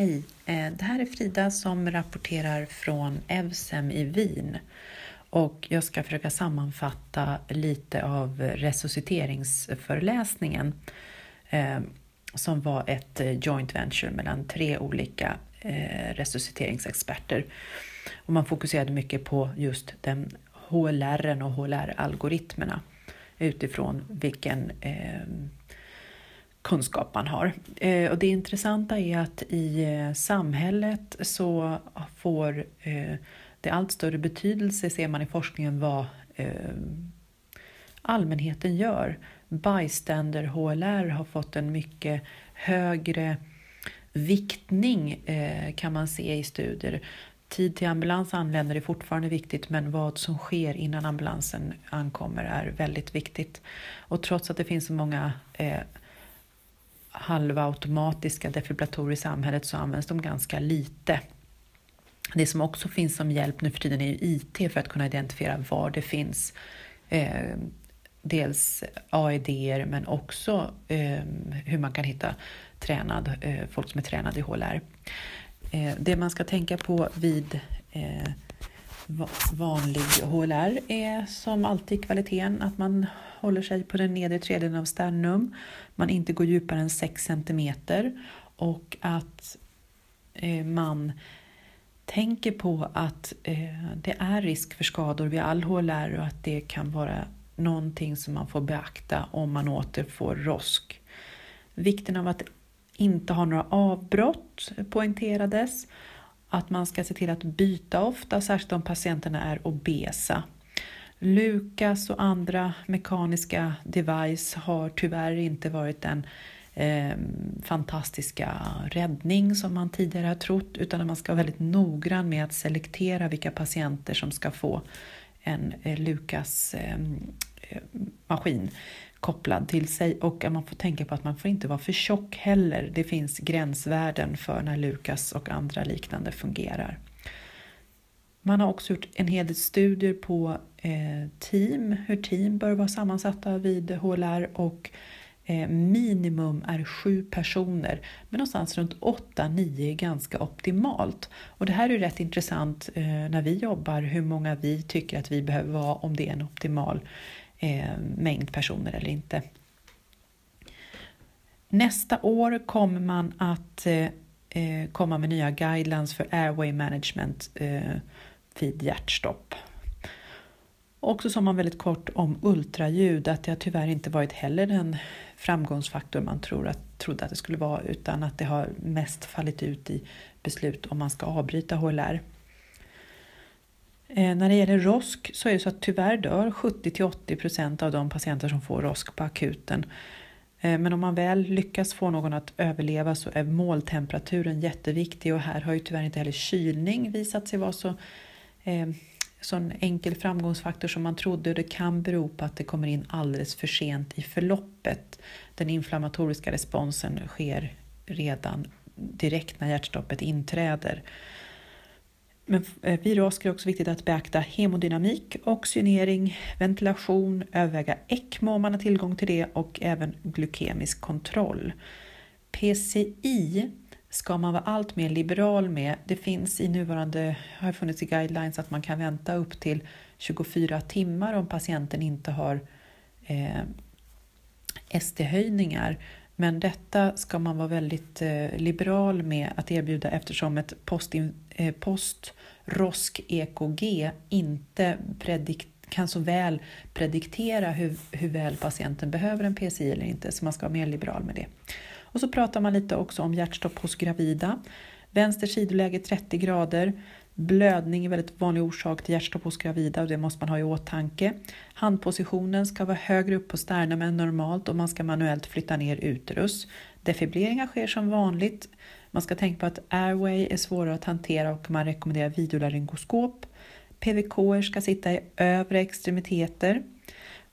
Hej, eh, det här är Frida som rapporterar från Evsem i Wien. Och jag ska försöka sammanfatta lite av resusciteringsföreläsningen eh, som var ett eh, joint venture mellan tre olika resusciteringsexperter. Och man fokuserade mycket på just den HLR och HLR-algoritmerna utifrån vilken kunskap man har. Eh, och det intressanta är att i eh, samhället så får eh, det allt större betydelse, ser man i forskningen, vad eh, allmänheten gör. Bystander HLR har fått en mycket högre viktning eh, kan man se i studier. Tid till ambulans anländer är fortfarande viktigt men vad som sker innan ambulansen ankommer är väldigt viktigt. Och trots att det finns så många eh, halvautomatiska defibrillatorer i samhället så används de ganska lite. Det som också finns som hjälp nu för tiden är ju IT för att kunna identifiera var det finns eh, dels AED men också eh, hur man kan hitta tränad, eh, folk som är tränade i HLR. Eh, det man ska tänka på vid eh, vanlig HLR är som alltid kvaliteten, att man håller sig på den nedre tredjedelen av sternum, man inte går djupare än 6 cm och att eh, man tänker på att eh, det är risk för skador vid all HLR och att det kan vara någonting som man får beakta om man återfår rosk. Vikten av att inte ha några avbrott poängterades. Att man ska se till att byta ofta, särskilt om patienterna är obesa. Lukas och andra mekaniska device har tyvärr inte varit den eh, fantastiska räddning som man tidigare har trott utan man ska vara väldigt noggrann med att selektera vilka patienter som ska få en eh, Lukas ehm, eh, maskin kopplad till sig och man får tänka på att man får inte vara för tjock heller. Det finns gränsvärden för när Lukas och andra liknande fungerar. Man har också gjort en hel del studier på eh, team, hur team bör vara sammansatta vid HLR och eh, minimum är sju personer, men någonstans runt 8-9 är ganska optimalt. Och det här är rätt intressant eh, när vi jobbar, hur många vi tycker att vi behöver vara om det är en optimal mängd personer eller inte. Nästa år kommer man att komma med nya guidelines för airway management eh, vid hjärtstopp. Och så sa man väldigt kort om ultraljud, att det har tyvärr inte varit heller den framgångsfaktor man tror att, trodde att det skulle vara, utan att det har mest fallit ut i beslut om man ska avbryta HLR. Eh, när det gäller ROSK så är det så att tyvärr dör 70-80% av de patienter som får ROSK på akuten. Eh, men om man väl lyckas få någon att överleva så är måltemperaturen jätteviktig och här har ju tyvärr inte heller kylning visat sig vara så eh, sån enkel framgångsfaktor som man trodde och det kan bero på att det kommer in alldeles för sent i förloppet. Den inflammatoriska responsen sker redan direkt när hjärtstoppet inträder. Men eh, vid är det också viktigt att beakta hemodynamik, oxygenering, ventilation, överväga ECMO om man har tillgång till det och även glykemisk kontroll. PCI ska man vara allt mer liberal med. Det finns i nuvarande, har funnits i guidelines att man kan vänta upp till 24 timmar om patienten inte har eh, ST-höjningar. Men detta ska man vara väldigt eh, liberal med att erbjuda eftersom ett eh, post-ROSK-EKG inte predikt, kan så väl prediktera hur, hur väl patienten behöver en PCI eller inte, så man ska vara mer liberal med det. Och så pratar man lite också om hjärtstopp hos gravida. Vänster sidoläge 30 grader. Blödning är väldigt vanlig orsak till hjärtstopp hos gravida och det måste man ha i åtanke. Handpositionen ska vara högre upp på sternum än normalt och man ska manuellt flytta ner uterus. Defibrilleringar sker som vanligt. Man ska tänka på att airway är svårare att hantera och man rekommenderar videolaryngoskop. PVK ska sitta i övre extremiteter.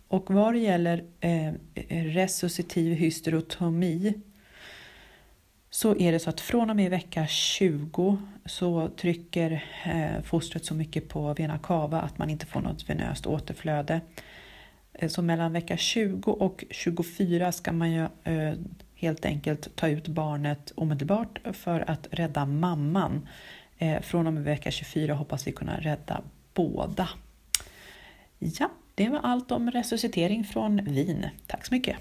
Och vad det gäller eh, resuscitiv hysterotomi så är det så att från och med vecka 20 så trycker eh, fostret så mycket på vena cava att man inte får något venöst återflöde. Eh, så mellan vecka 20 och 24 ska man ju eh, helt enkelt ta ut barnet omedelbart för att rädda mamman. Från och med vecka 24 hoppas vi kunna rädda båda. Ja, det var allt om resuscitering från Wien. Tack så mycket!